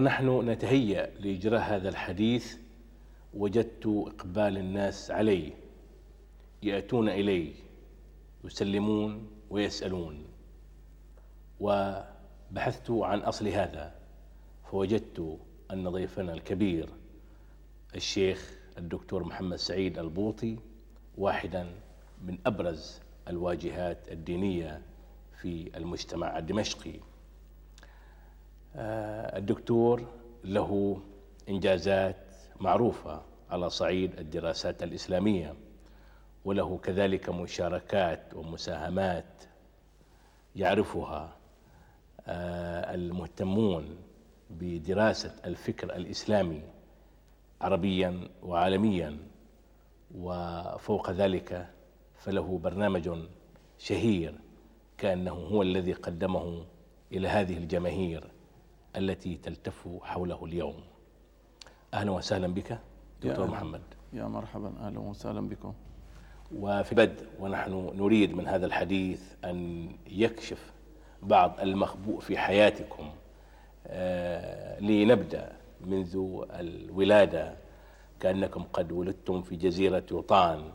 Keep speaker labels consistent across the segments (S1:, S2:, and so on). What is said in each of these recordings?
S1: ونحن نتهيأ لإجراء هذا الحديث وجدت إقبال الناس علي يأتون إلي يسلمون ويسألون. وبحثت عن أصل هذا فوجدت أن ضيفنا الكبير الشيخ الدكتور محمد سعيد البوطي واحدا من أبرز الواجهات الدينية في المجتمع الدمشقي. الدكتور له إنجازات معروفة على صعيد الدراسات الإسلامية وله كذلك مشاركات ومساهمات يعرفها آه، المهتمون بدراسة الفكر الإسلامي عربيا وعالميا وفوق ذلك فله برنامج شهير كأنه هو الذي قدمه إلى هذه الجماهير. التي تلتف حوله اليوم. أهلا وسهلا بك دكتور
S2: يا
S1: محمد.
S2: يا مرحبا أهلا وسهلا بكم.
S1: وفي البدء ونحن نريد من هذا الحديث أن يكشف بعض المخبوء في حياتكم آه، لنبدأ منذ الولادة. كأنكم قد ولدتم في جزيرة يوطان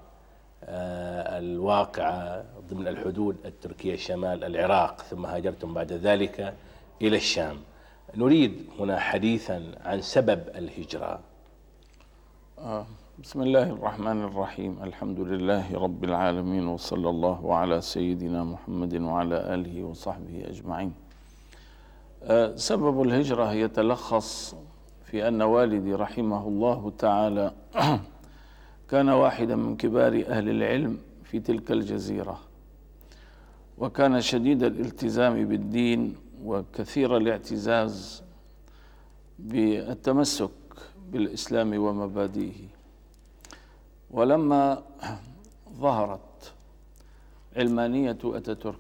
S1: آه، الواقعة ضمن الحدود التركية شمال العراق ثم هاجرتم بعد ذلك إلى الشام. نريد هنا حديثا عن سبب الهجرة.
S2: آه بسم الله الرحمن الرحيم. الحمد لله رب العالمين وصلى الله على سيدنا محمد وعلى آله وصحبه أجمعين. آه سبب الهجرة يتلخص في أن والدي رحمه الله تعالى كان واحدا من كبار أهل العلم في تلك الجزيرة وكان شديد الالتزام بالدين وكثير الاعتزاز بالتمسك بالإسلام ومبادئه. ولما ظهرت علمانية أتاتورك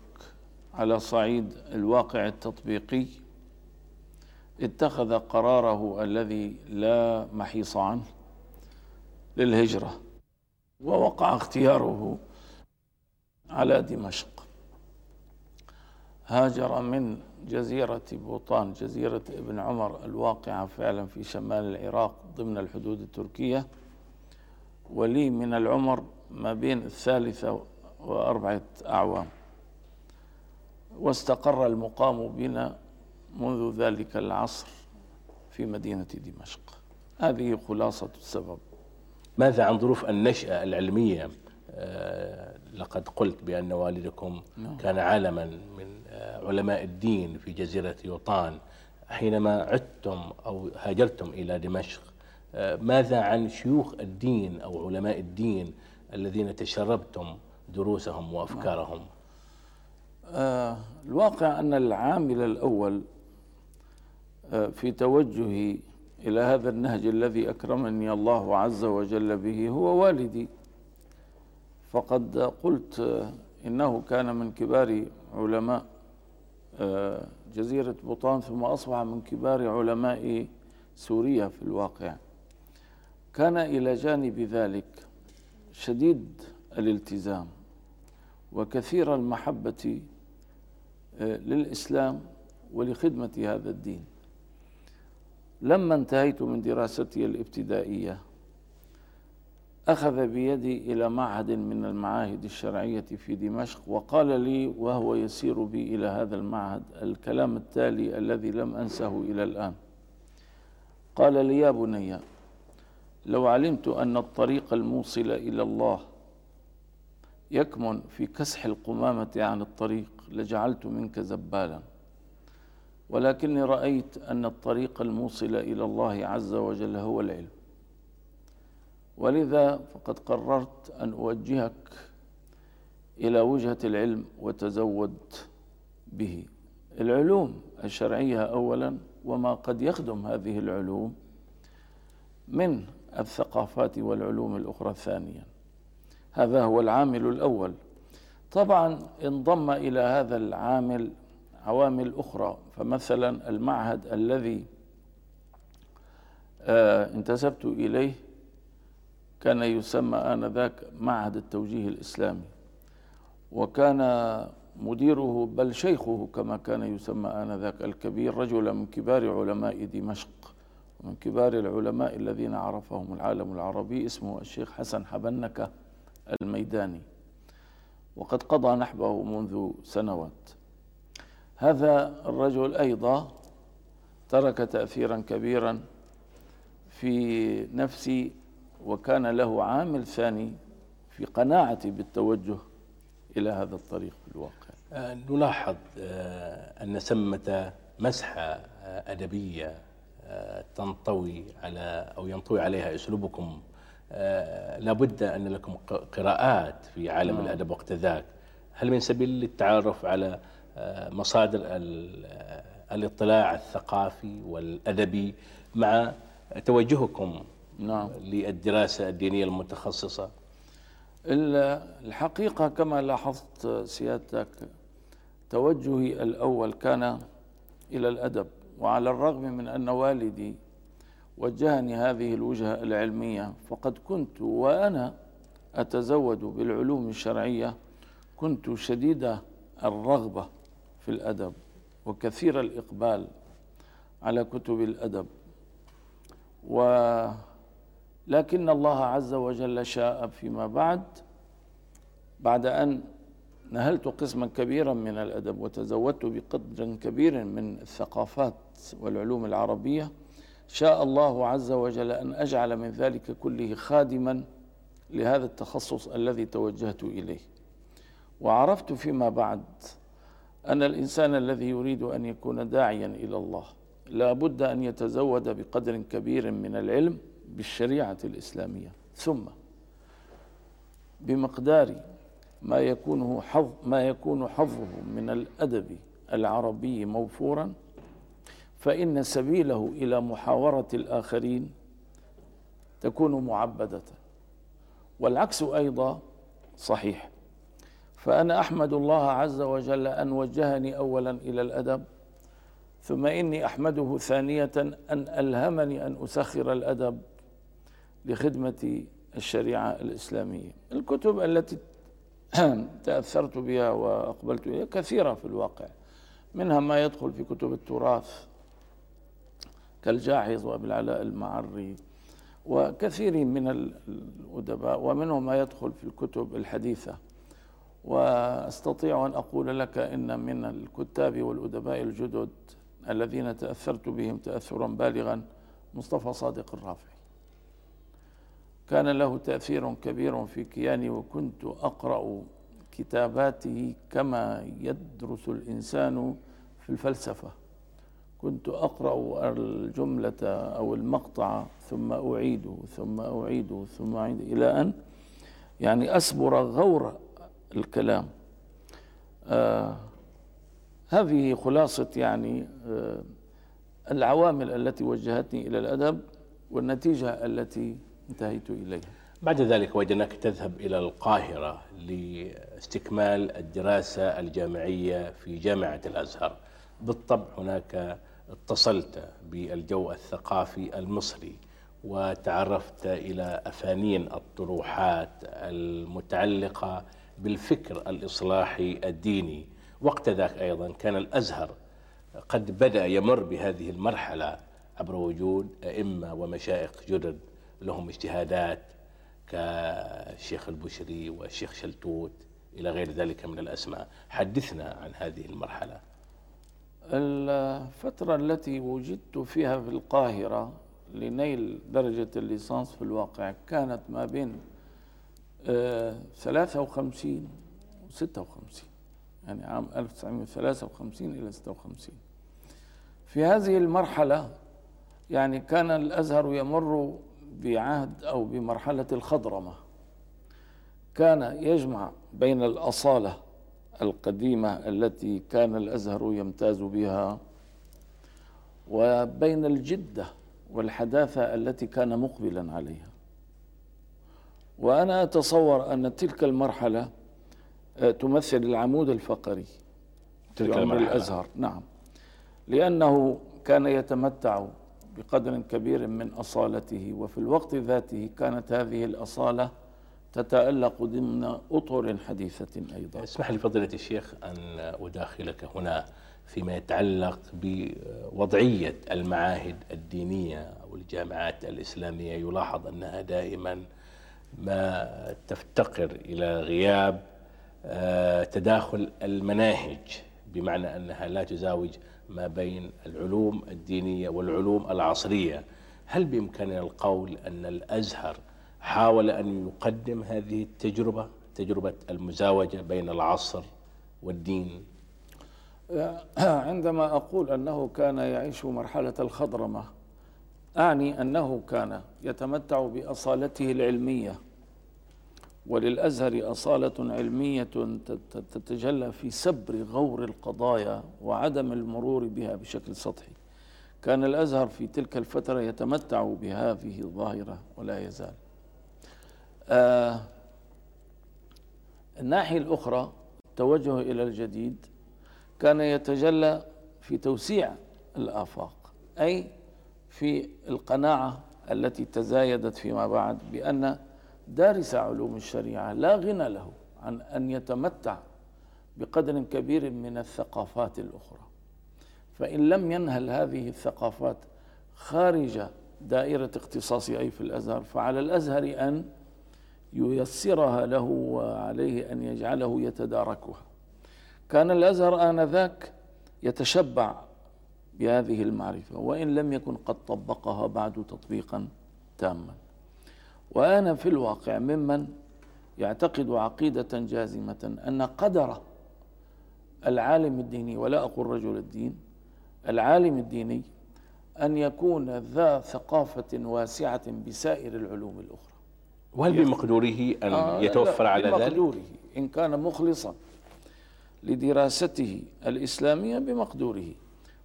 S2: على صعيد الواقع التطبيقي اتخذ قراره الذي لا محيص عنه للهجرة ووقع اختياره على دمشق. هاجر من جزيرة بوطان جزيرة ابن عمر الواقعة فعلا في شمال العراق ضمن الحدود التركية. ولي من العمر ما بين الثالثة وأربعة أعوام. واستقر المقام بنا منذ ذلك العصر في مدينة دمشق. هذه خلاصة السبب.
S1: ماذا عن ظروف النشأة العلمية؟ لقد قلت بأن والدكم
S2: نعم.
S1: كان عالما من آه، علماء الدين في جزيرة يوطان. حينما عدتم أو هاجرتم إلى دمشق آه، ماذا عن شيوخ الدين أو علماء الدين الذين تشربتم دروسهم وأفكارهم؟
S2: آه، الواقع أن العامل الأول آه، في توجهي إلى هذا النهج الذي أكرمني الله عز وجل به هو والدي. فقد قلت إنه كان من كبار علماء آه، جزيرة بوطان ثم أصبح من كبار علماء سوريا في الواقع. كان إلى جانب ذلك شديد الالتزام وكثير المحبة آه، للإسلام ولخدمة هذا الدين. لما انتهيت من دراستي الابتدائية أخذ بيدي إلى معهد من المعاهد الشرعية في دمشق وقال لي وهو يسير بي إلى هذا المعهد الكلام التالي الذي لم أنسه إلى الآن. قال لي يا بني لو علمت أن الطريق الموصل إلى الله يكمن في كسح القمامة عن الطريق لجعلت منك زبالا. ولكني رأيت أن الطريق الموصل إلى الله عز وجل هو العلم. ولذا فقد قررت أن أوجهك إلى وجهة العلم وتزود به. العلوم الشرعية أولا وما قد يخدم هذه العلوم من الثقافات والعلوم الأخرى ثانيا هذا هو العامل الأول. طبعا انضم إلى هذا العامل عوامل أخرى فمثلا المعهد الذي آه انتسبت إليه كان يسمى آنذاك معهد التوجيه الإسلامي وكان مديره بل شيخه كما كان يسمى آنذاك الكبير رجلا من كبار علماء دمشق ومن كبار العلماء الذين عرفهم العالم العربي اسمه الشيخ حسن حبنكة الميداني. وقد قضى نحبه منذ سنوات. هذا الرجل أيضا ترك تأثيرا كبيرا في نفسي وكان له عامل ثاني في قناعتي بالتوجه إلى هذا الطريق في الواقع
S1: آه، نلاحظ آه، أن ثمة مسحة آه، أدبية تنطوي على أو ينطوي عليها أسلوبكم لابد أن لكم قراءات في عالم نعم. الأدب وقت ذاك هل من سبيل للتعرف على مصادر الاطلاع الثقافي والأدبي مع توجهكم نعم. للدراسة الدينية المتخصصة
S2: الحقيقة كما لاحظت سيادتك توجهي الأول كان إلى الأدب وعلى الرغم من أن والدي وجهني هذه الوجهة العلمية فقد كنت وأنا أتزود بالعلوم الشرعية كنت شديد الرغبة في الأدب وكثير الإقبال على كتب الأدب ولكن الله عز وجل شاء فيما بعد بعد أن نهلت قسما كبيرا من الأدب وتزودت بقدر كبير من الثقافات والعلوم العربية شاء الله عز وجل أن أجعل من ذلك كله خادما لهذا التخصص الذي توجهت إليه. وعرفت فيما بعد أن الإنسان الذي يريد أن يكون داعيا إلى الله لا بد أن يتزود بقدر كبير من العلم بالشريعة الإسلامية. ثم بمقدار ما يكون حظ ما يكون حظه من الأدب العربي موفورا فإن سبيله إلى محاورة الآخرين تكون معبدة. والعكس أيضا صحيح. فأنا أحمد الله عز وجل أن وجهني أولا إلى الأدب ثم إني أحمده ثانية أن ألهمني أن أسخر الأدب. لخدمة الشريعة الإسلامية. الكتب التي تأثرت بها وأقبلت إليها كثيرة في الواقع منها ما يدخل في كتب التراث كالجاحظ وابن العلاء المعري وكثير من الأدباء ومنهم ما يدخل في الكتب الحديثة. وأستطيع أن أقول لك إن من الكتاب والأدباء الجدد الذين تأثرت بهم تاثرا بالغا مصطفى صادق الرافعي. كان له تأثير كبير في كياني وكنت أقرأ كتاباته كما يدرس الإنسان في الفلسفة. كنت أقرأ الجملة أو المقطع ثم أعيده ثم أعيده ثم أعيده إلى أن يعني اسبر غور الكلام. آه هذه خلاصة يعني آه العوامل التي وجهتني إلى الأدب والنتيجة التي انتهيت إليها
S1: بعد ذلك وجدناك تذهب إلى القاهرة لاستكمال الدراسة الجامعية في جامعة الأزهر. بالطبع هناك اتصلت بالجو الثقافي المصري وتعرفت إلى أفانين الطروحات المتعلقة بالفكر الإصلاحي الديني. وقت ذاك أيضا كان الأزهر قد بدأ يمر بهذه المرحلة عبر وجود أئمة ومشايخ جدد. لهم اجتهادات كالشيخ البشري والشيخ شلتوت إلى غير ذلك من الأسماء. حدثنا عن هذه المرحلة.
S2: الفترة التي وجدت فيها في القاهرة لنيل درجة الليسانس في الواقع كانت ما بين 53 و 56 يعني عام 1953 إلى 56 في هذه المرحلة يعني كان الأزهر يمر بعهد أو بمرحلة الخضرمة. كان يجمع بين الأصالة القديمة التي كان الأزهر يمتاز بها وبين الجدة والحداثة التي كان مقبلا عليها. وأنا أتصور أن تلك المرحلة آه، تمثل العمود الفقري تلك المرحلة. الأزهر. نعم. لأنه كان يتمتع بقدر كبير من أصالته وفي الوقت ذاته كانت هذه الأصالة تتألق ضمن أطر حديثة أيضا.
S1: اسمح لي فضيلة الشيخ أن أداخلك هنا فيما يتعلق بوضعية المعاهد الدينية أو الجامعات الإسلامية. يلاحظ أنها دائما ما تفتقر إلى غياب آه، تداخل المناهج بمعنى أنها لا تزاوج ما بين العلوم الدينية والعلوم العصرية. هل بإمكاننا القول أن الأزهر حاول أن يقدم هذه التجربة تجربة المزاوجة بين العصر والدين؟
S2: عندما أقول أنه كان يعيش مرحلة الخضرمة أعني أنه كان يتمتع بأصالته العلمية. وللأزهر أصالة علمية تتجلى في سبر غور القضايا وعدم المرور بها بشكل سطحي. كان الأزهر في تلك الفترة يتمتع بهذه الظاهرة ولا يزال. آه الناحية الأخرى التوجه إلى الجديد كان يتجلى في توسيع الآفاق أي في القناعة التي تزايدت فيما بعد بأن دارس علوم الشريعة لا غنى له عن أن يتمتع بقدر كبير من الثقافات الأخرى. فإن لم ينهل هذه الثقافات خارج دائرة اختصاصه أي في الأزهر فعلى الأزهر أن ييسرها له وعليه أن يجعله يتداركها. كان الأزهر آنذاك يتشبع بهذه المعرفة وإن لم يكن قد طبقها بعد تطبيقا تاما. وأنا في الواقع ممن يعتقد عقيدة جازمة أن قدر العالم الديني ولا أقول رجل الدين العالم الديني أن يكون ذا ثقافة واسعة بسائر العلوم الأخرى.
S1: وهل بمقدوره أن آه يتوفر على ذلك؟
S2: بمقدوره. إن كان مخلصا لدراسته الإسلامية بمقدوره.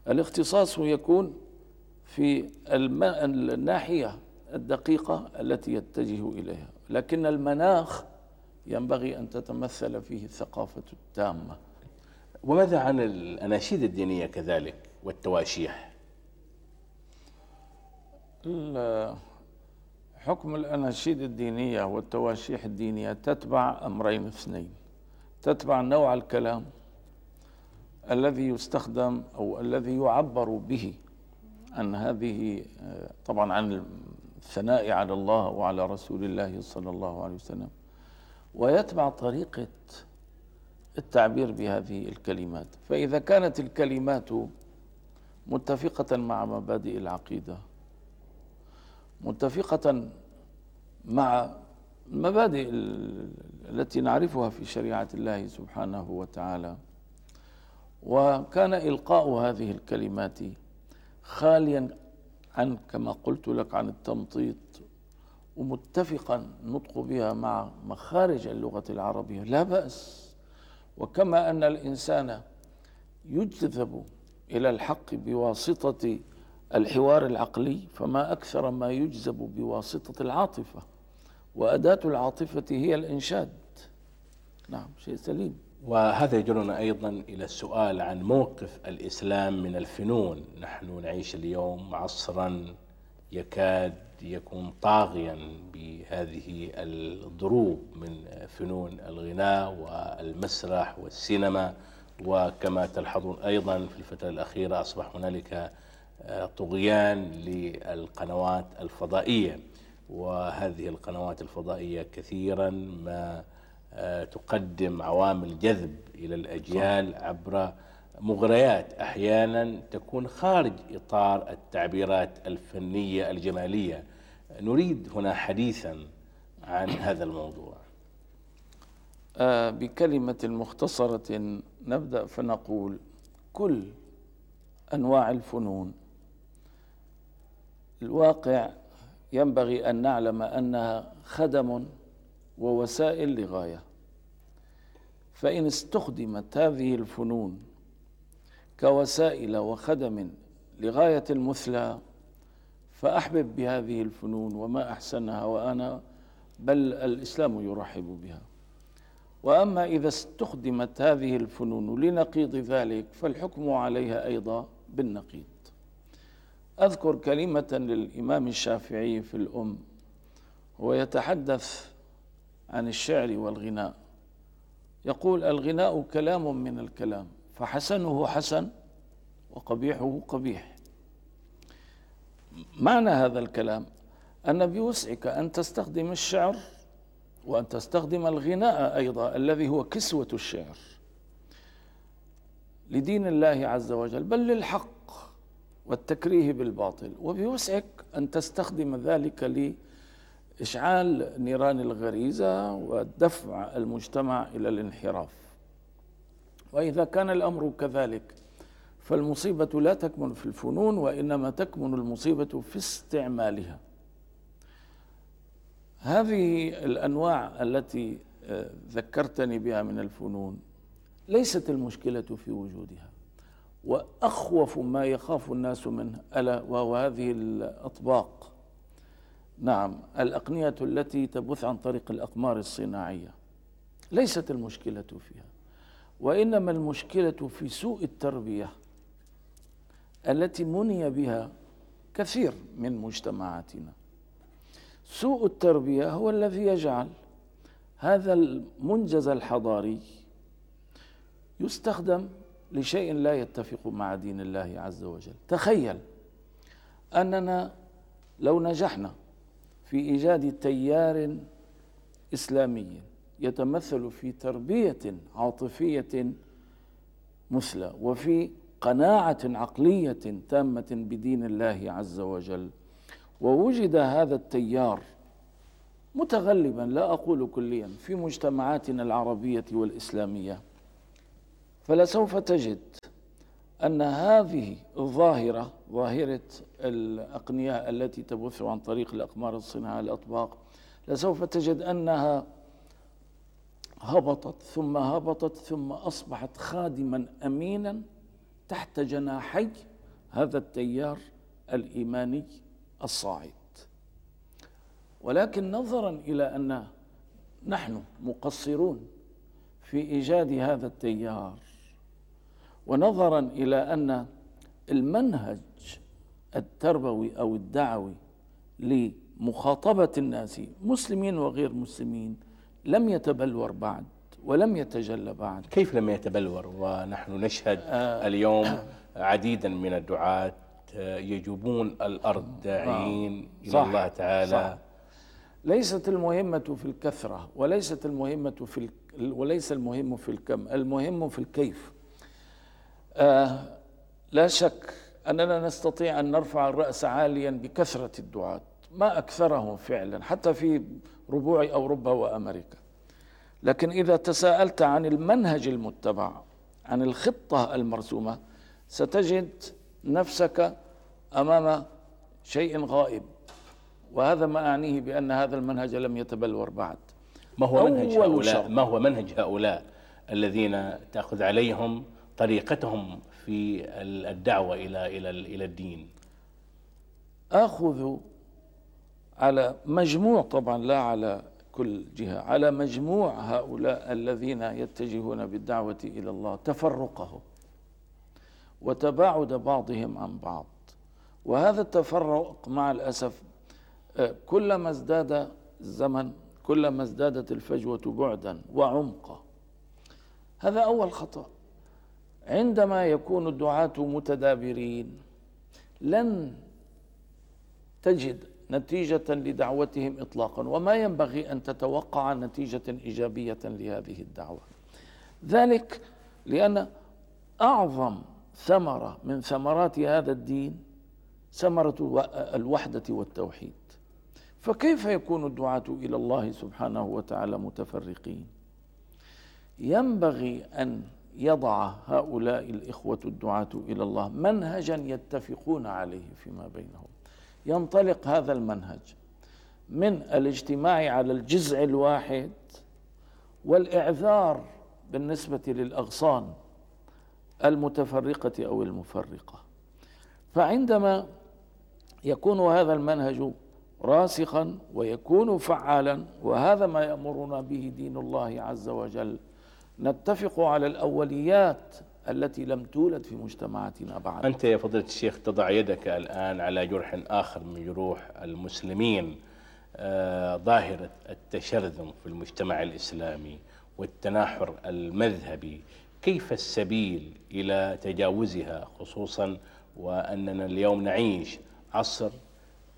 S2: الاختصاص يكون في الناحية الدقيقة التي يتجه إليها. لكن المناخ ينبغي أن تتمثل فيه الثقافة التامة.
S1: وماذا عن الأناشيد الدينية كذلك والتواشيح؟
S2: حكم الأناشيد الدينية والتواشيح الدينية تتبع أمرين اثنين. تتبع نوع الكلام الذي يستخدم أو الذي يعبر به عن هذه طبعا عن الثناء على الله وعلى رسول الله صلى الله عليه وسلم. ويتبع طريقة التعبير بهذه الكلمات. فإذا كانت الكلمات متفقة مع مبادئ العقيدة متفقة مع المبادئ التي نعرفها في شريعة الله سبحانه وتعالى وكان إلقاء هذه الكلمات خاليا عن كما قلت لك عن التمطيط ومتفقا نطق بها مع مخارج اللغة العربية لا بأس. وكما أن الإنسان يجذب إلى الحق بواسطة الحوار العقلي فما أكثر ما يجذب بواسطة العاطفة. وأداة العاطفة هي الإنشاد. نعم شيء سليم.
S1: وهذا يجرنا أيضا إلى السؤال عن موقف الإسلام من الفنون. نحن نعيش اليوم عصرا يكاد يكون طاغيا بهذه الضروب من فنون الغناء والمسرح والسينما. وكما تلحظون أيضا في الفترة الأخيرة أصبح هنالك طغيان للقنوات الفضائية. وهذه القنوات الفضائية كثيرا ما آه، تقدم عوامل جذب إلى الأجيال عبر مغريات أحيانا تكون خارج إطار التعبيرات الفنية الجمالية. نريد هنا حديثا عن هذا الموضوع.
S2: آه، بكلمة مختصرة نبدأ فنقول كل أنواع الفنون. الواقع ينبغي أن نعلم أنها خدم ووسائل لغاية. فإن استخدمت هذه الفنون كوسائل وخدم لغاية المثلى فأحبب بهذه الفنون وما أحسنها وأنا بل الإسلام يرحب بها. وأما إذا استخدمت هذه الفنون لنقيض ذلك فالحكم عليها أيضا بالنقيض. أذكر كلمة للإمام الشافعي في الأم هو يتحدث عن الشعر والغناء. يقول الغناء كلام من الكلام فحسنه حسن وقبيحه قبيح. معنى هذا الكلام أن بوسعك أن تستخدم الشعر وأن تستخدم الغناء أيضا الذي هو كسوة الشعر لدين الله عز وجل بل للحق والتكريه بالباطل. وبوسعك أن تستخدم ذلك لإشعال نيران الغريزة ودفع المجتمع إلى الانحراف. وإذا كان الأمر كذلك فالمصيبة لا تكمن في الفنون وإنما تكمن المصيبة في استعمالها. هذه الأنواع التي آه، ذكرتني بها من الفنون ليست المشكلة في وجودها. وأخوف ما يخاف الناس منه ألا وهو هذه الأطباق. نعم الأقنية التي تبث عن طريق الأقمار الصناعية ليست المشكلة فيها وإنما المشكلة في سوء التربية التي مني بها كثير من مجتمعاتنا. سوء التربية هو الذي يجعل هذا المنجز الحضاري يستخدم لشيء لا يتفق مع دين الله عز وجل. تخيل أننا لو نجحنا في إيجاد تيار إسلامي يتمثل في تربية عاطفية مثلى وفي قناعة عقلية تامة بدين الله عز وجل. ووجد هذا التيار متغلبا لا أقول كليا في مجتمعاتنا العربية والإسلامية. فلسوف تجد أن هذه الظاهرة ظاهرة الأقنياء التي تبث عن طريق الأقمار الصناعية الأطباق لسوف تجد أنها هبطت ثم هبطت ثم أصبحت خادما أمينا تحت جناحي هذا التيار الإيماني الصاعد. ولكن نظرا إلى أن نحن مقصرون في إيجاد هذا التيار ونظرا إلى أن المنهج التربوي أو الدعوي لمخاطبة الناس مسلمين وغير مسلمين لم يتبلور بعد ولم يتجلى بعد.
S1: كيف لم يتبلور؟ ونحن نشهد آه. اليوم عديدا من الدعاة يجوبون الأرض داعين إلى صح. الله تعالى. صح.
S2: ليست المهمة في الكثرة وليست المهمة في وليس المهم في الكم المهم في الكيف. آه لا شك أننا نستطيع أن نرفع الرأس عاليا بكثرة الدعاة ما أكثرهم فعلا حتى في ربوع أوروبا وأمريكا. لكن إذا تساءلت عن المنهج المتبع عن الخطة المرسومة ستجد نفسك أمام شيء غائب. وهذا ما أعنيه بأن هذا المنهج لم يتبلور بعد.
S1: ما هو منهج هؤلاء؟ ما هو منهج هؤلاء الذين تأخذ عليهم طريقتهم في الدعوة إلى إلى إلى الدين؟
S2: آخذ على مجموع طبعا لا على كل جهة على مجموع هؤلاء الذين يتجهون بالدعوة إلى الله تفرقهم وتباعد بعضهم عن بعض. وهذا التفرق مع الأسف آه، كلما ازداد الزمن كلما ازدادت الفجوة بعدا وعمقا هذا أول خطأ. عندما يكون الدعاة متدابرين لن تجد نتيجة لدعوتهم إطلاقا وما ينبغي أن تتوقع نتيجة إيجابية لهذه الدعوة. ذلك لأن أعظم ثمرة من ثمرات هذا الدين ثمرة الوحدة والتوحيد. فكيف يكون الدعاة إلى الله سبحانه وتعالى متفرقين؟ ينبغي أن يضع هؤلاء الإخوة الدعاة إلى الله منهجا يتفقون عليه فيما بينهم. ينطلق هذا المنهج من الاجتماع على الجزء الواحد والإعذار بالنسبة للأغصان المتفرقة أو المفرقة. فعندما يكون هذا المنهج راسخا ويكون فعالا وهذا ما يأمرنا به دين الله عز وجل نتفق على الأوليات التي لم تولد في مجتمعاتنا بعد.
S1: أنت يا فضيلة الشيخ تضع يدك الآن على جرح آخر من جروح المسلمين آه، ظاهرة التشرذم في المجتمع الإسلامي والتناحر المذهبي. كيف السبيل إلى تجاوزها خصوصا وأننا اليوم نعيش عصر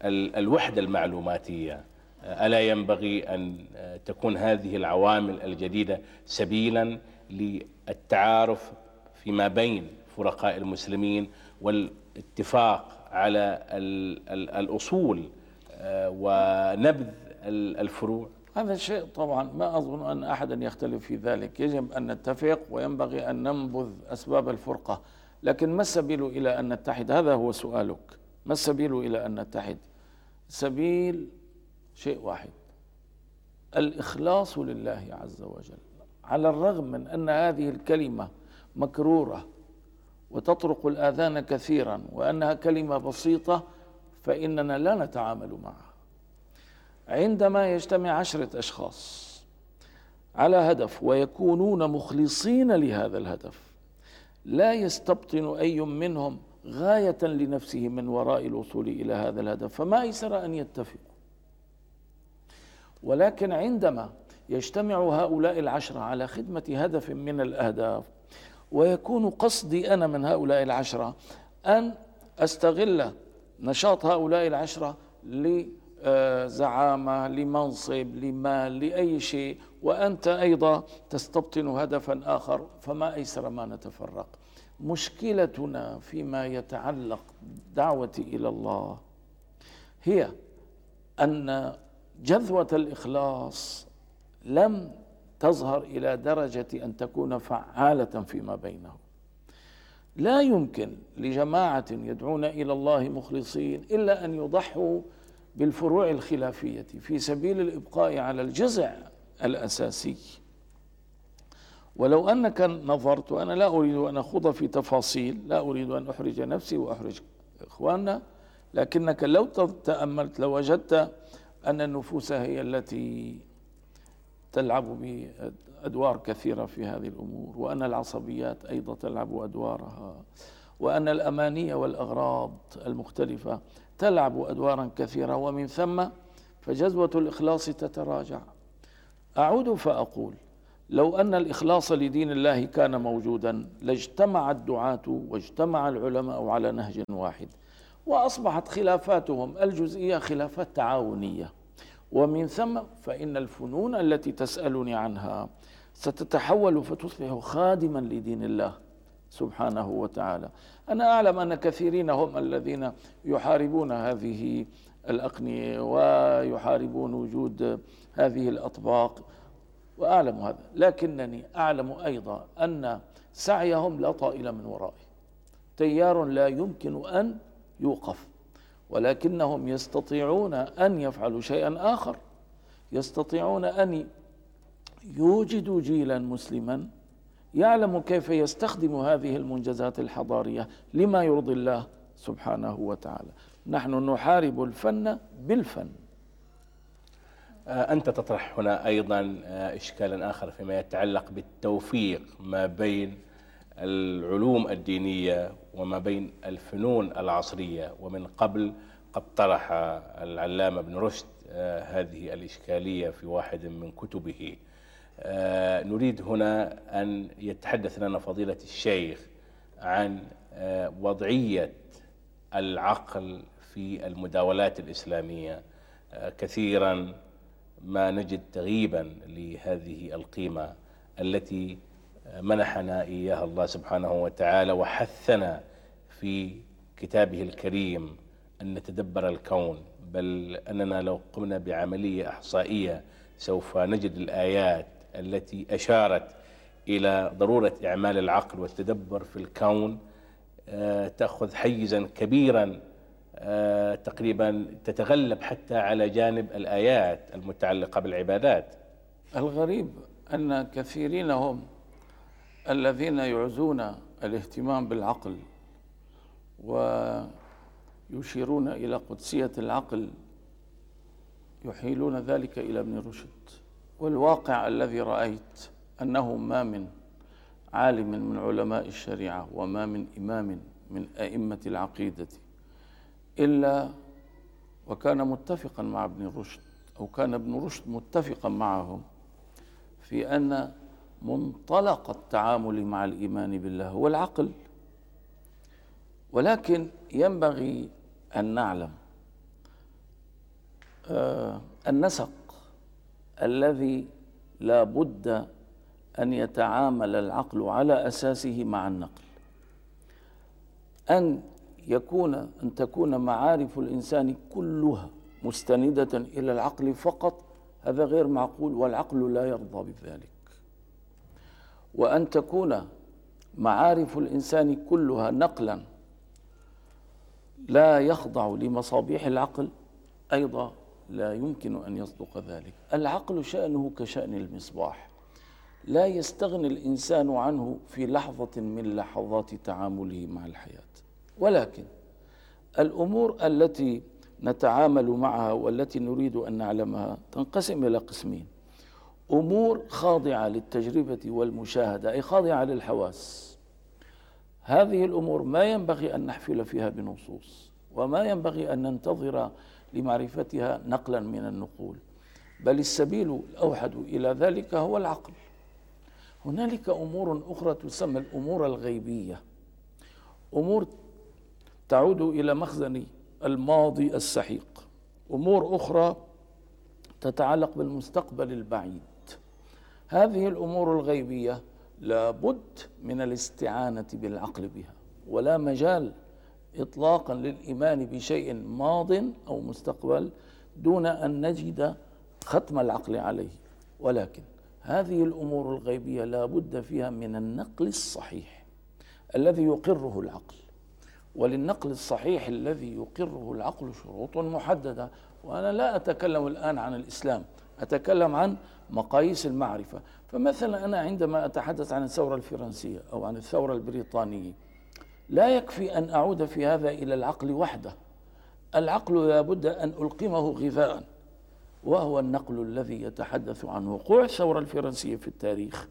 S1: الوحدة المعلوماتية؟ ألا ينبغي أن تكون هذه العوامل الجديدة سبيلا للتعارف فيما بين فرقاء المسلمين والاتفاق على الأصول آه، ونبذ الفروع.
S2: هذا شيء طبعا ما أظن أن أحدا يختلف في ذلك. يجب أن نتفق وينبغي أن ننبذ أسباب الفرقة. لكن ما السبيل إلى أن نتحد؟ هذا هو سؤالك. ما السبيل إلى أن نتحد؟ سبيل شيء واحد. الإخلاص لله عز وجل. على الرغم من أن هذه الكلمة مكرورة وتطرق الآذان كثيرا وأنها كلمة بسيطة فإننا لا نتعامل معها. عندما يجتمع عشرة أشخاص على هدف ويكونون مخلصين لهذا الهدف لا يستبطن أي منهم غاية لنفسه من وراء الوصول إلى هذا الهدف فما أيسر أن يتفقوا؟ ولكن عندما يجتمع هؤلاء العشرة على خدمة هدف من الأهداف ويكون قصدي أنا من هؤلاء العشرة أن أستغل نشاط هؤلاء العشرة لزعامة لمنصب لمال لأي شيء وأنت أيضا تستبطن هدفا آخر فما أيسر ما نتفرق. مشكلتنا فيما يتعلق دعوتي إلى الله هي أن جذوة الإخلاص لم تظهر إلى درجة أن تكون فعالة فيما بينهم. لا يمكن لجماعة يدعون إلى الله مخلصين إلا أن يضحوا بالفروع الخلافية في سبيل الإبقاء على الجزع الأساسي. ولو أنك نظرت وأنا لا أريد أن أخوض في تفاصيل لا أريد أن أحرج نفسي وأحرج إخواننا لكنك لو تأملت لوجدت لو أن النفوس هي التي تلعب بأدوار كثيرة في هذه الأمور وأن العصبيات أيضا تلعب أدوارها وأن الأماني والأغراض المختلفة تلعب أدوارا كثيرة. ومن ثم فجذوة الإخلاص تتراجع. أعود فأقول لو أن الإخلاص لدين الله كان موجودا لاجتمع الدعاة واجتمع العلماء على نهج واحد. وأصبحت خلافاتهم الجزئية خلافات تعاونية. ومن ثم فإن الفنون التي تسألني عنها ستتحول فتصبح خادما لدين الله سبحانه وتعالى. أنا أعلم أن كثيرين هم الذين يحاربون هذه الأقنية ويحاربون وجود هذه الأطباق وأعلم هذا. لكنني أعلم أيضا أن سعيهم لا طائل من ورائه. تيار لا يمكن أن يوقف. ولكنهم يستطيعون أن يفعلوا شيئا آخر. يستطيعون أن يوجدوا جيلا مسلما. يعلم كيف يستخدم هذه المنجزات الحضارية لما يرضي الله سبحانه وتعالى. نحن نحارب الفن بالفن.
S1: أنت تطرح هنا أيضا آه، إشكالا آخر فيما يتعلق بالتوفيق ما بين العلوم الدينية وما بين الفنون العصرية ومن قبل قد طرح العلامة ابن رشد آه، هذه الإشكالية في واحد من كتبه. آه، نريد هنا أن يتحدث لنا فضيلة الشيخ عن آه، وضعية العقل في المداولات الإسلامية. كثيرا ما نجد تغييبا لهذه القيمة التي منحنا إياها الله سبحانه وتعالى وحثنا في كتابه الكريم أن نتدبر الكون بل أننا لو قمنا بعملية إحصائية سوف نجد الآيات التي أشارت إلى ضرورة إعمال العقل والتدبر في الكون آه، تأخذ حيزا كبيرا آه، تقريبا تتغلب حتى على جانب الآيات المتعلقة بالعبادات.
S2: الغريب أن كثيرين هم الذين يعزون الاهتمام بالعقل ويشيرون إلى قدسية العقل يحيلون ذلك إلى ابن رشد. والواقع الذي رأيت أنه ما من عالم من علماء الشريعة وما من إمام من أئمة العقيدة إلا وكان متفقا مع ابن رشد أو كان ابن رشد متفقا معهم في أن منطلق التعامل مع الإيمان بالله هو العقل. ولكن ينبغي أن نعلم آه النسق الذي لا بد أن يتعامل العقل على أساسه مع النقل. أن يكون أن تكون معارف الإنسان كلها مستندة إلى العقل فقط هذا غير معقول والعقل لا يرضى بذلك. وأن تكون معارف الإنسان كلها نقلا لا يخضع لمصابيح العقل أيضا لا يمكن أن يصدق ذلك. العقل شأنه كشأن المصباح. لا يستغني الإنسان عنه في لحظة من لحظات تعامله مع الحياة. ولكن الأمور التي نتعامل معها والتي نريد أن نعلمها تنقسم إلى قسمين. أمور خاضعة للتجربة والمشاهدة أي خاضعة للحواس. هذه الأمور ما ينبغي أن نحفل فيها بنصوص وما ينبغي أن ننتظر لمعرفتها نقلا من النقول بل السبيل الأوحد إلى ذلك هو العقل. هنالك أمور أخرى تسمى الأمور الغيبية. أمور تعود إلى مخزن الماضي السحيق. أمور أخرى تتعلق بالمستقبل البعيد. هذه الأمور الغيبية لابد من الاستعانة بالعقل بها ولا مجال اطلاقا للإيمان بشيء ماض أو مستقبل دون أن نجد ختم العقل عليه. ولكن هذه الأمور الغيبية لا بد فيها من النقل الصحيح الذي يقره العقل. وللنقل الصحيح الذي يقره العقل شروط محددة. وأنا لا أتكلم الآن عن الإسلام أتكلم عن مقاييس المعرفة. فمثلا أنا عندما أتحدث عن الثورة الفرنسية أو عن الثورة البريطانية لا يكفي أن أعود في هذا إلى العقل وحده. العقل لابد أن ألقمه غذاء وهو النقل الذي يتحدث عن وقوع الثورة الفرنسية في التاريخ.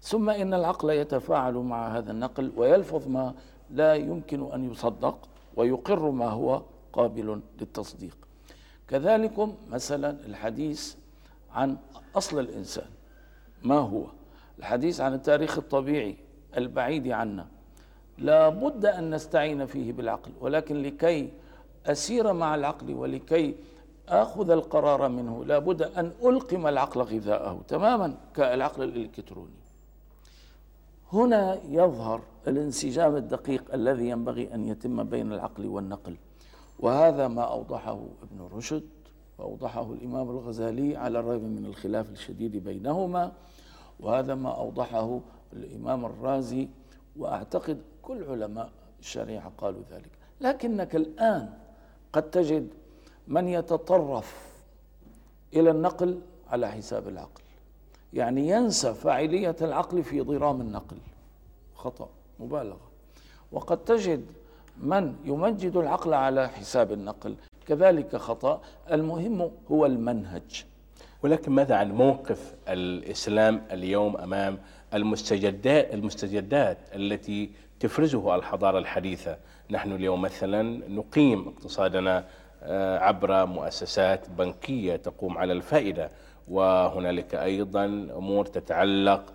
S2: ثم إن العقل يتفاعل مع هذا النقل ويلفظ ما لا يمكن أن يصدق ويقر ما هو قابل للتصديق. كذلك مثلا الحديث عن أصل الإنسان. ما هو؟ الحديث عن التاريخ الطبيعي البعيد عنا. لا بد أن نستعين فيه بالعقل ولكن لكي أسير مع العقل ولكي آخذ القرار منه لا بد أن ألقم العقل غذاءه تماما كالعقل الإلكتروني. هنا يظهر الانسجام الدقيق الذي ينبغي أن يتم بين العقل والنقل. وهذا ما أوضحه ابن رشد وأوضحه الإمام الغزالي على الرغم من الخلاف الشديد بينهما. وهذا ما أوضحه الإمام الرازي وأعتقد كل علماء الشريعة قالوا ذلك. لكنك الآن قد تجد من يتطرف إلى النقل على حساب العقل. يعني ينسى فاعلية العقل في ضرام النقل. خطأ مبالغة. وقد تجد من يمجد العقل على حساب النقل. كذلك خطأ المهم هو المنهج.
S1: ولكن ماذا عن موقف الإسلام اليوم أمام المستجدات, المستجدات التي تفرزه الحضارة الحديثة؟ نحن اليوم مثلا نقيم اقتصادنا آه، عبر مؤسسات بنكية تقوم على الفائدة. وهنالك أيضا أمور تتعلق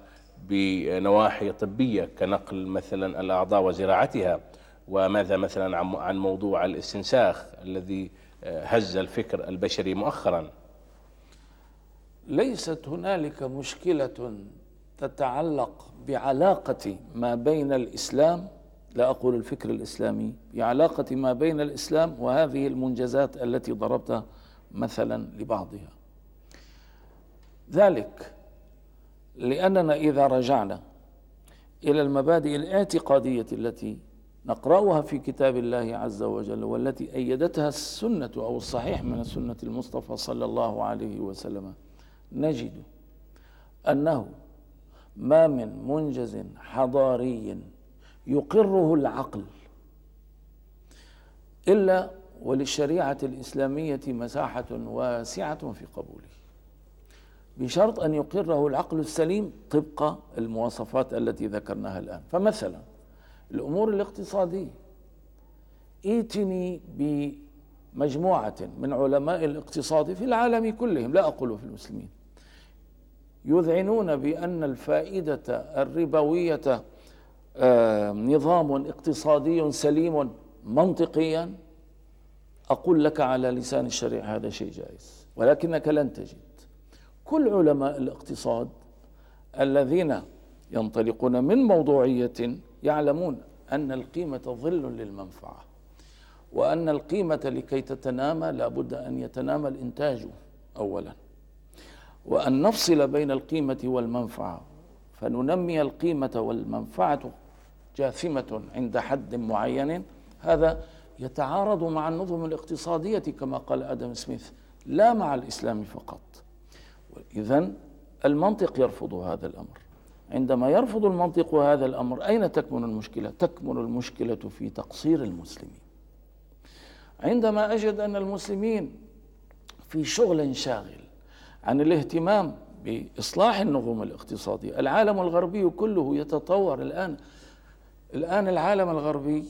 S1: بنواحي طبية كنقل مثلا الأعضاء وزراعتها وماذا مثلا عن موضوع الاستنساخ الذي آه، هز الفكر البشري مؤخرا؟
S2: ليست هنالك مشكلة تتعلق بعلاقة ما بين الإسلام لا أقول الفكر الإسلامي بعلاقة ما بين الإسلام وهذه المنجزات التي ضربت مثلا لبعضها. ذلك لأننا إذا رجعنا إلى المبادئ الاعتقادية التي نقرأها في كتاب الله عز وجل والتي أيدتها السنة أو الصحيح من السنة المصطفى صلى الله عليه وسلم نجد أنه ما من منجز حضاري يقره العقل إلا وللشريعة الإسلامية مساحة واسعة في قبوله. بشرط أن يقره العقل السليم طبق المواصفات التي ذكرناها الآن. فمثلا الأمور الاقتصادية. ائتني مجموعة من علماء الاقتصاد في العالم كلهم لا أقول في المسلمين يذعنون بأن الفائدة الربوية آه، نظام اقتصادي سليم منطقيا. أقول لك على لسان الشريعة هذا شيء جائز ولكنك لن تجد. كل علماء الاقتصاد الذين ينطلقون من موضوعية يعلمون أن القيمة ظل للمنفعة وأن القيمة لكي تتنامى لابد أن يتنامى الإنتاج أولا. وأن نفصل بين القيمة والمنفعة فننمي القيمة والمنفعة جاثمة عند حد معين. هذا يتعارض مع النظم الاقتصادية كما قال آدم سميث لا مع الإسلام فقط. إذا المنطق يرفض هذا الأمر. عندما يرفض المنطق هذا الأمر أين تكمن المشكلة؟ تكمن المشكلة في تقصير المسلمين. عندما أجد أن المسلمين في شغل شاغل عن الاهتمام بإصلاح النظم الاقتصادية العالم الغربي كله يتطور. الآن الآن العالم الغربي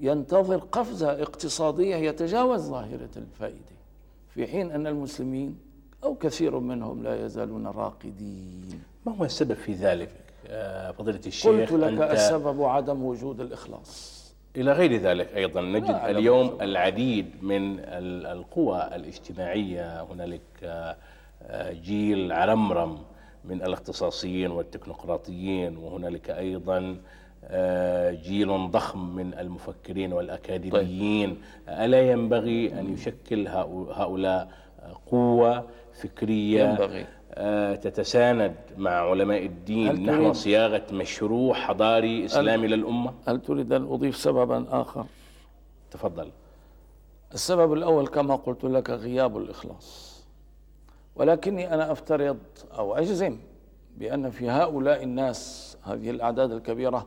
S2: ينتظر قفزة اقتصادية يتجاوز ظاهرة الفائدة في حين أن المسلمين أو كثير منهم لا يزالون راقدين.
S1: ما هو السبب في ذلك آه، فضيلة الشيخ؟
S2: قلت لك السبب عدم وجود الإخلاص.
S1: إلى غير ذلك أيضا نجد اليوم العديد من القوى الاجتماعية هنالك آه، جيل عرمرم من الاختصاصيين والتكنوقراطيين وهنالك أيضا آه، جيل ضخم من المفكرين والأكاديميين. طيب. ألا ينبغي أن يشكل هؤلاء قوة فكرية ينبغي. آه، تتساند مع علماء الدين نحو صياغة مشروع حضاري إسلامي للأمة؟
S2: هل تريد أن أضيف سببا آخر؟
S1: تفضل.
S2: السبب الأول كما قلت لك غياب الإخلاص. ولكني أنا أفترض أو أجزم بأن في هؤلاء الناس هذه الأعداد الكبيرة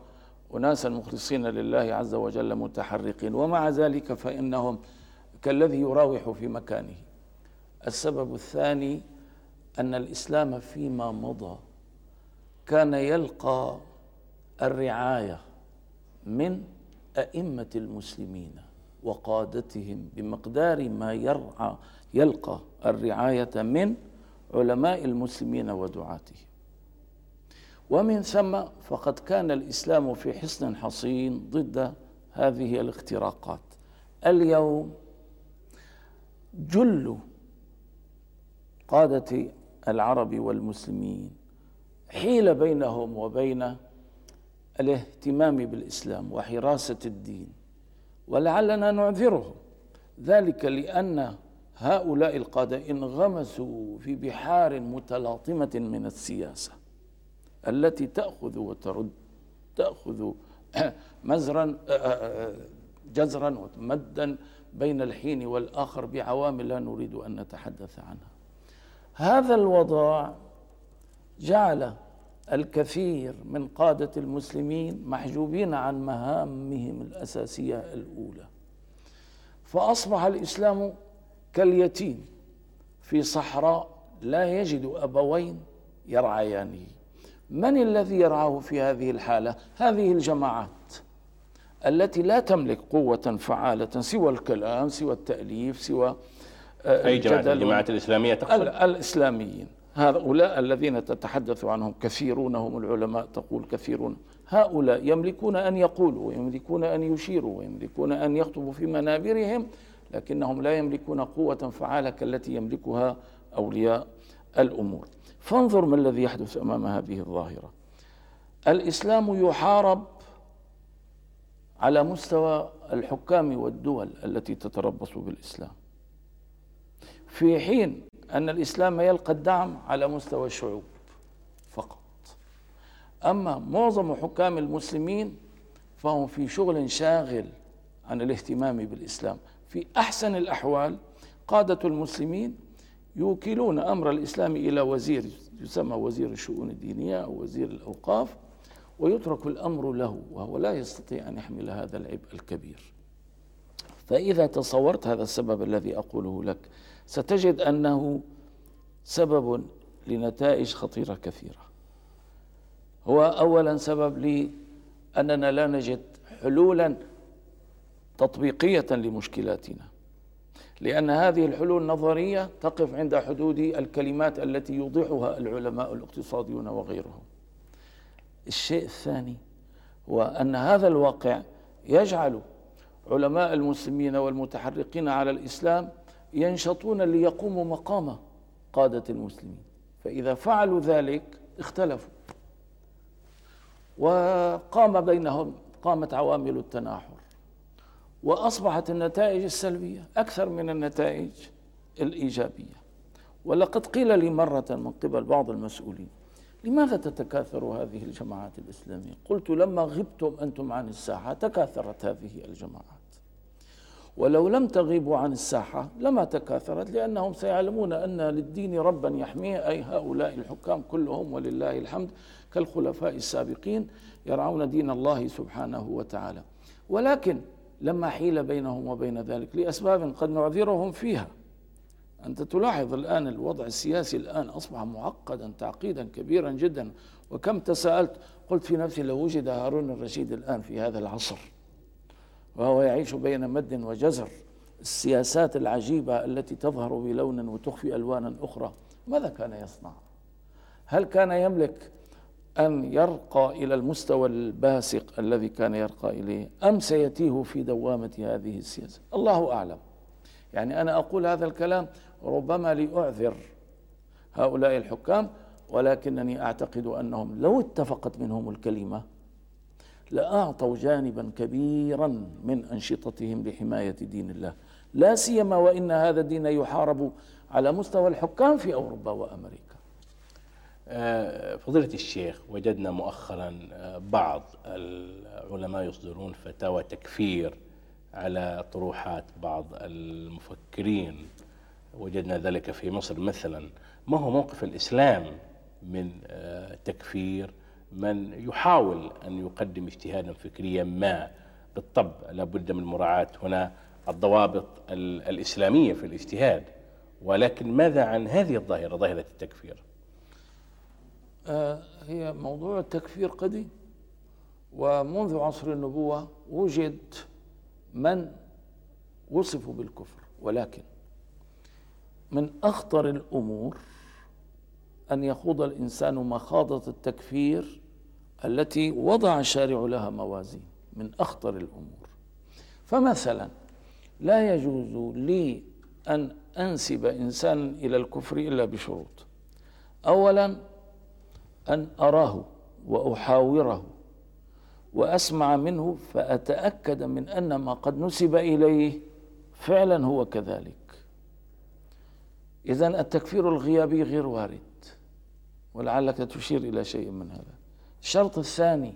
S2: أناسا مخلصين لله عز وجل متحرقين ومع ذلك فإنهم كالذي يراوح في مكانه. السبب الثاني أن الإسلام فيما مضى كان يلقى الرعاية من أئمة المسلمين وقادتهم بمقدار ما يرعى يلقى الرعاية من علماء المسلمين ودعاتهم. ومن ثم فقد كان الإسلام في حصن حصين ضد هذه الاختراقات. اليوم جل قادة العرب والمسلمين حيل بينهم وبين الاهتمام بالإسلام وحراسة الدين ولعلنا نعذرهم. ذلك لأن هؤلاء القاده انغمسوا في بحار متلاطمة من السياسة التي تأخذ وترد تأخذ مزرا جزرا ومدا بين الحين والآخر بعوامل لا نريد أن نتحدث عنها. هذا الوضع جعل الكثير من قادة المسلمين محجوبين عن مهامهم الأساسية الأولى فأصبح الإسلام كاليتيم في صحراء لا يجد أبوين يرعيانه من الذي يرعاه في هذه الحالة؟ هذه الجماعات التي لا تملك قوة فعالة سوى الكلام سوى التأليف سوى
S1: أي جماعة الجماعات الإسلامية تقصد؟
S2: الإسلاميين. هؤلاء الذين تتحدث عنهم كثيرون هم العلماء تقول كثيرون. هؤلاء يملكون أن يقولوا ويملكون أن يشيروا ويملكون أن يخطبوا في منابرهم لكنهم لا يملكون قوة فعالة كالتي يملكها أولياء الأمور. فانظر ما الذي يحدث أمام هذه الظاهرة. الإسلام يحارب على مستوى الحكام والدول التي تتربص بالإسلام. في حين أن الإسلام يلقى الدعم على مستوى الشعوب فقط. أما معظم حكام المسلمين فهم في شغل شاغل عن الاهتمام بالإسلام. في أحسن الأحوال قادة المسلمين يوكلون أمر الإسلام إلى وزير يسمى وزير الشؤون الدينية أو وزير الأوقاف ويترك الأمر له وهو لا يستطيع أن يحمل هذا العبء الكبير. فإذا تصورت هذا السبب الذي أقوله لك ستجد أنه سبب لنتائج خطيرة كثيرة. هو اولا سبب لأننا لا نجد حلولا تطبيقية لمشكلاتنا لأن هذه الحلول النظرية تقف عند حدود الكلمات التي يوضحها العلماء الاقتصاديون وغيرهم. الشيء الثاني هو أن هذا الواقع يجعل علماء المسلمين والمتحرقين على الإسلام ينشطون ليقوموا مقام قادة المسلمين. فإذا فعلوا ذلك اختلفوا. وقام بينهم قامت عوامل التناحر. وأصبحت النتائج السلبية أكثر من النتائج الإيجابية. ولقد قيل لي مرة من قبل بعض المسؤولين لماذا تتكاثر هذه الجماعات الإسلامية؟ قلت لما غبتم أنتم عن الساحة تكاثرت هذه الجماعات. ولو لم تغيبوا عن الساحة لما تكاثرت لأنهم سيعلمون أن للدين ربا يحميه أي هؤلاء الحكام كلهم ولله الحمد كالخلفاء السابقين يرعون دين الله سبحانه وتعالى. ولكن لما حيل بينهم وبين ذلك لأسباب قد نعذرهم فيها. أنت تلاحظ الآن الوضع السياسي الآن أصبح معقدا تعقيدا كبيرا جدا. وكم تساءلت؟ قلت في نفسي لو وجد هارون الرشيد الآن في هذا العصر. وهو يعيش بين مد وجزر. السياسات العجيبة التي تظهر بلون وتخفي ألوانا أخرى ماذا كان يصنع؟ هل كان يملك أن يرقى إلى المستوى الباسق الذي كان يرقى إليه أم سيتيه في دوامة هذه السياسة؟ الله أعلم. يعني أنا أقول هذا الكلام ربما لأعذر هؤلاء الحكام ولكنني أعتقد أنهم لو اتفقت منهم الكلمة لأعطوا جانبا كبيرا من أنشطتهم لحماية دين الله. لا سيما وإن هذا الدين يحارب على مستوى الحكام في أوروبا وأمريكا.
S1: آه، فضيلة الشيخ وجدنا مؤخرا آه، بعض العلماء يصدرون فتاوى تكفير على طروحات بعض المفكرين. وجدنا ذلك في مصر مثلا. ما هو موقف الإسلام من آه، تكفير من يحاول أن يقدم اجتهادا فكريا ما بالطبع لابد من مراعاة هنا الضوابط الإسلامية في الاجتهاد. ولكن ماذا عن هذه الظاهرة ظاهرة التكفير؟
S2: آه، هي موضوع التكفير قديم. ومنذ عصر النبوة وجد من وصفوا بالكفر. ولكن من أخطر الأمور أن يخوض الإنسان مخاضة التكفير التي وضع الشارع لها موازين من أخطر الأمور. فمثلا لا يجوز لي أن أنسب إنسانا إلى الكفر إلا بشروط. أولا أن أراه وأحاوره وأسمع منه فأتأكد من أن ما قد نسب إليه فعلا هو كذلك. إذا التكفير الغيابي غير وارد ولعلك تشير إلى شيء من هذا. الشرط الثاني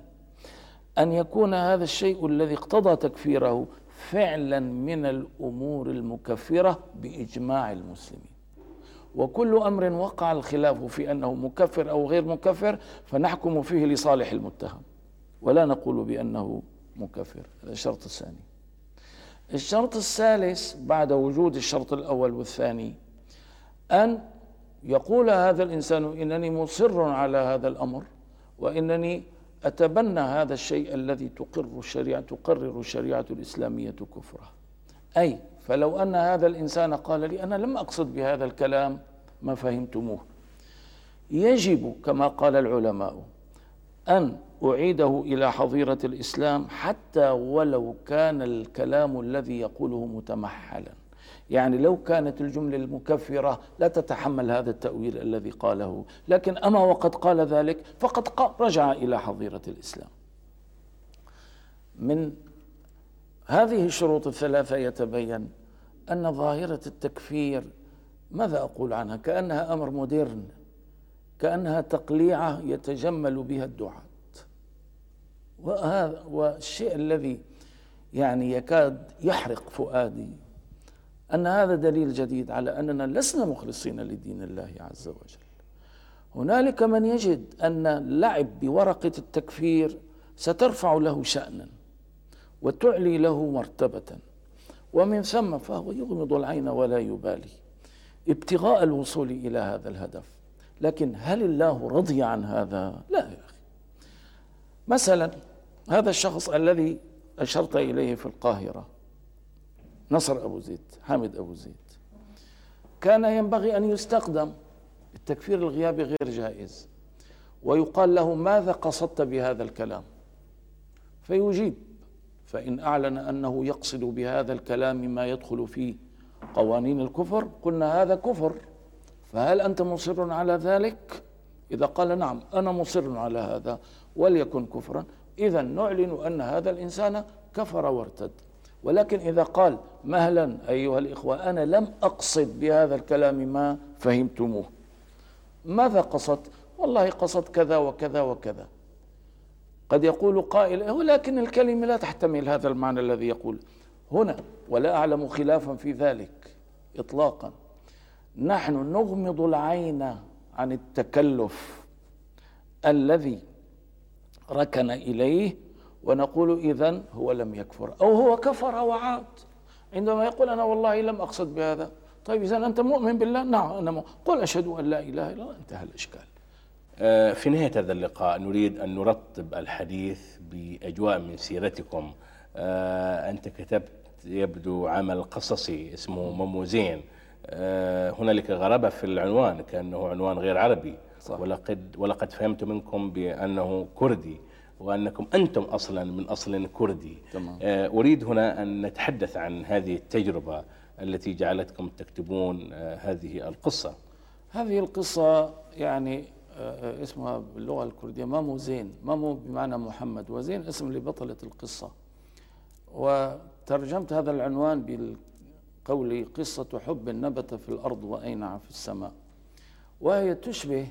S2: أن يكون هذا الشيء الذي اقتضى تكفيره فعلا من الأمور المكفرة بإجماع المسلمين. وكل أمر وقع الخلاف في أنه مكفر أو غير مكفر فنحكم فيه لصالح المتهم. ولا نقول بأنه مكفر. هذا الشرط الثاني. الشرط الثالث بعد وجود الشرط الأول والثاني أن يقول هذا الإنسان إنني مصر على هذا الأمر وإنني أتبنى هذا الشيء الذي تقر الشريعه تقرر الشريعه الإسلامية كفرة. أي فلو أن هذا الإنسان قال لي أنا لم أقصد بهذا الكلام ما فهمتموه. يجب كما قال العلماء أن أعيده إلى حظيرة الإسلام حتى ولو كان الكلام الذي يقوله متمحلا. يعني لو كانت الجملة المكفرة لا تتحمل هذا التأويل الذي قاله. لكن أما وقد قال ذلك فقد رجع إلى حظيرة الإسلام. من هذه الشروط الثلاثة يتبين أن ظاهرة التكفير ماذا أقول عنها؟ كأنها أمر مودرن كأنها تقليعة يتجمل بها الدعاة. وهذا والشيء الذي يعني يكاد يحرق فؤادي أن هذا دليل جديد على أننا لسنا مخلصين لدين الله عز وجل. هنالك من يجد أن اللعب بورقة التكفير سترفع له شأنا وتعلي له مرتبة. ومن ثم فهو يغمض العين ولا يبالي ابتغاء الوصول إلى هذا الهدف. لكن هل الله رضي عن هذا؟ لا يا أخي. مثلا هذا الشخص الذي أشرت إليه في القاهرة نصر أبو زيد حامد أبو زيد. كان ينبغي أن يستخدم التكفير الغيابي غير جائز. ويقال له ماذا قصدت بهذا الكلام؟ فيجيب. فإن أعلن أنه يقصد بهذا الكلام ما يدخل في قوانين الكفر قلنا هذا كفر. فهل أنت مصر على ذلك؟ إذا قال نعم أنا مصر على هذا وليكن كفرا. إذا نعلن أن هذا الإنسان كفر وارتد. ولكن إذا قال مهلا أيها الإخوة أنا لم أقصد بهذا الكلام ما فهمتموه. ماذا قصدت؟ والله قصد كذا وكذا وكذا. قد يقول قائل ولكن الكلمة لا تحتمل هذا المعنى الذي يقول. هنا ولا أعلم خلافا في ذلك إطلاقا. نحن نغمض العين عن التكلف الذي ركن إليه ونقول إذا هو لم يكفر أو هو كفر وعاد. عندما يقول أنا والله لم أقصد بهذا. طيب إذا أنت مؤمن بالله؟ نعم أنا مؤمن. قل أشهد أن لا إله إلا الله. انتهى الإشكال.
S1: آه، في نهاية هذا اللقاء نريد أن نرتب الحديث بأجواء من سيرتكم. آه، أنت كتبت يبدو عمل قصصي اسمه مموزين. آه، هنالك غرابة في العنوان كأنه عنوان غير عربي. صح. ولقد ولقد فهمت منكم بأنه كردي. وأنكم أنتم أصلا من أصل كردي. تمام. أريد هنا أن نتحدث عن هذه التجربة التي جعلتكم تكتبون هذه القصة.
S2: هذه القصة يعني آه، اسمها باللغة الكردية مامو زين. مامو بمعنى محمد وزين اسم لبطلة القصة. وترجمت هذا العنوان بالقول قصة حب نبت في الأرض وأينع في السماء. وهي تشبه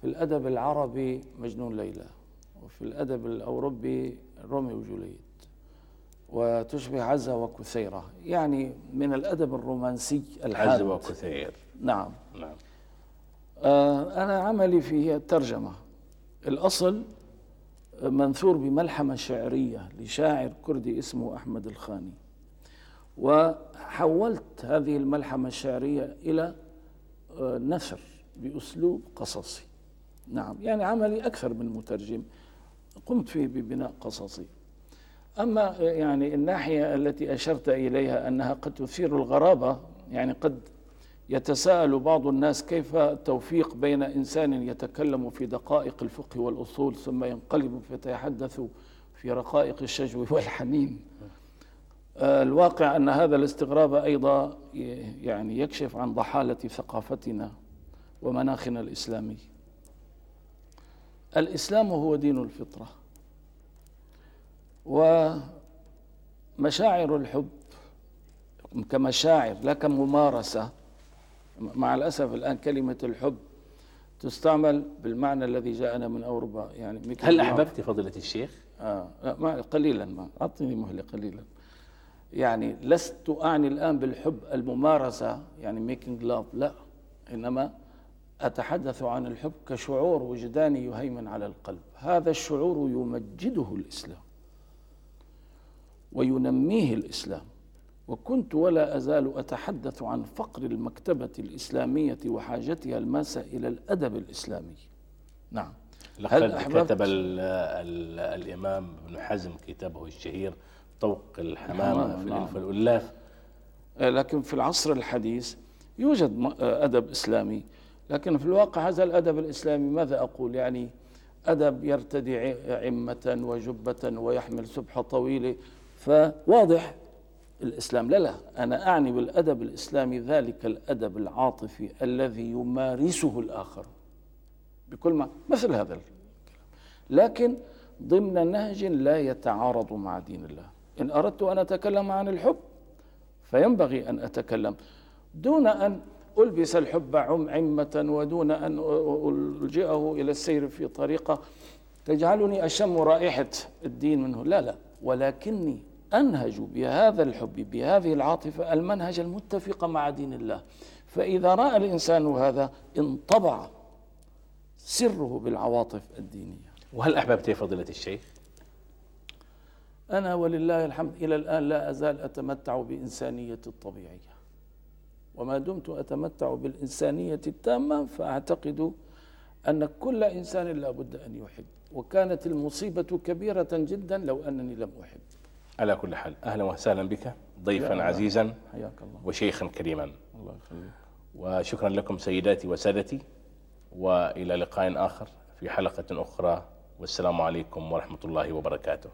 S2: في الأدب العربي مجنون ليلى. وفي الأدب الأوروبي روميو وجولييت وتشبه عزة وكثيرة يعني من الأدب الرومانسي
S1: الحاد. عزة وكثير.
S2: نعم. نعم. آه، أنا عملي في الترجمة. الأصل منثور بملحمة شعرية لشاعر كردي اسمه أحمد الخاني. وحولت هذه الملحمة الشعرية إلى آه، نثر بأسلوب قصصي. نعم يعني عملي أكثر من مترجم. قمت فيه ببناء قصصي. أما يعني الناحية التي أشرت إليها أنها قد تثير الغرابة يعني قد يتساءل بعض الناس كيف التوفيق بين إنسان يتكلم في دقائق الفقه والأصول ثم ينقلب فيتحدث في رقائق الشجو والحنين. الواقع أن هذا الاستغراب أيضا يعني يكشف عن ضحالة ثقافتنا ومناخنا الإسلامي. الإسلام هو دين الفطرة. ومشاعر الحب كمشاعر لا كممارسة. مع الأسف الآن كلمة الحب تستعمل بالمعنى الذي جاءنا من أوروبا. يعني
S1: هل أحببت فضيلة الشيخ؟
S2: آه ما قليلا ما أعطني مهلة قليلا. يعني لست أعني الآن بالحب الممارسة يعني making love لا. إنما أتحدث عن الحب كشعور وجداني يهيمن على القلب. هذا الشعور يمجده الإسلام وينميه الإسلام. وكنت ولا أزال أتحدث عن فقر المكتبة الإسلامية وحاجتها الماسة إلى الأدب الإسلامي. نعم.
S1: لقد كتب ال ال الإمام ابن حزم كتابه الشهير طوق الحمامة في نعم. والألاف
S2: آه، لكن في العصر الحديث يوجد أدب إسلامي لكن في الواقع هذا الأدب الإسلامي ماذا أقول؟ يعني أدب يرتدي عمة وجبة ويحمل سبحة طويلة فواضح الإسلام. لا لا أنا أعني بالأدب الإسلامي ذلك الأدب العاطفي الذي يمارسه الآخر بكل ما مثل هذا الكلام. لكن ضمن نهج لا يتعارض مع دين الله. إن أردت أن أتكلم عن الحب فينبغي أن أتكلم. دون أن ألبس الحب عم عمة ودون أن ألجئه إلى السير في طريقة تجعلني أشم رائحة الدين منه. لا لا ولكني أنهج بهذا الحب بهذه العاطفة المنهج المتفق مع دين الله. فإذا رأى الإنسان هذا انطبع سره بالعواطف الدينية.
S1: وهل أحببت فضيلة الشيخ؟
S2: أنا ولله الحمد إلى الآن لا أزال أتمتع بإنسانية الطبيعية. وما دمت أتمتع بالإنسانية التامة فأعتقد أن كل إنسان لا بد أن يحب. وكانت المصيبة كبيرة جدا لو أنني لم أحب.
S1: على كل حال أهلا وسهلا بك ضيفا. عزيزا
S2: حياك الله.
S1: وشيخا كريما.
S2: الله يخليك.
S1: وشكرا لكم سيداتي وسادتي وإلى لقاء آخر في حلقة أخرى. والسلام عليكم ورحمة الله وبركاته.